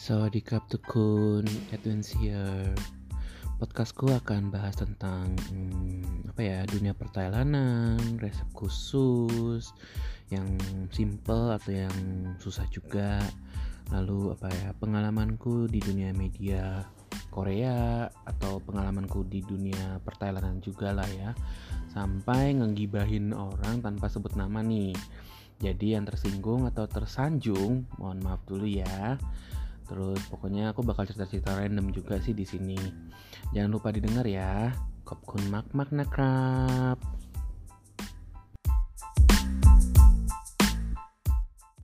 Sawadikap Tukun, Edwin here. Podcastku akan bahas tentang hmm, apa ya dunia pertailanan, resep khusus, yang simple atau yang susah juga. Lalu apa ya pengalamanku di dunia media Korea atau pengalamanku di dunia pertailanan juga lah ya. Sampai ngegibahin orang tanpa sebut nama nih. Jadi yang tersinggung atau tersanjung, mohon maaf dulu ya. Terus pokoknya aku bakal cerita-cerita random juga sih di sini. Jangan lupa didengar ya. Kopkun mak mak nakrab.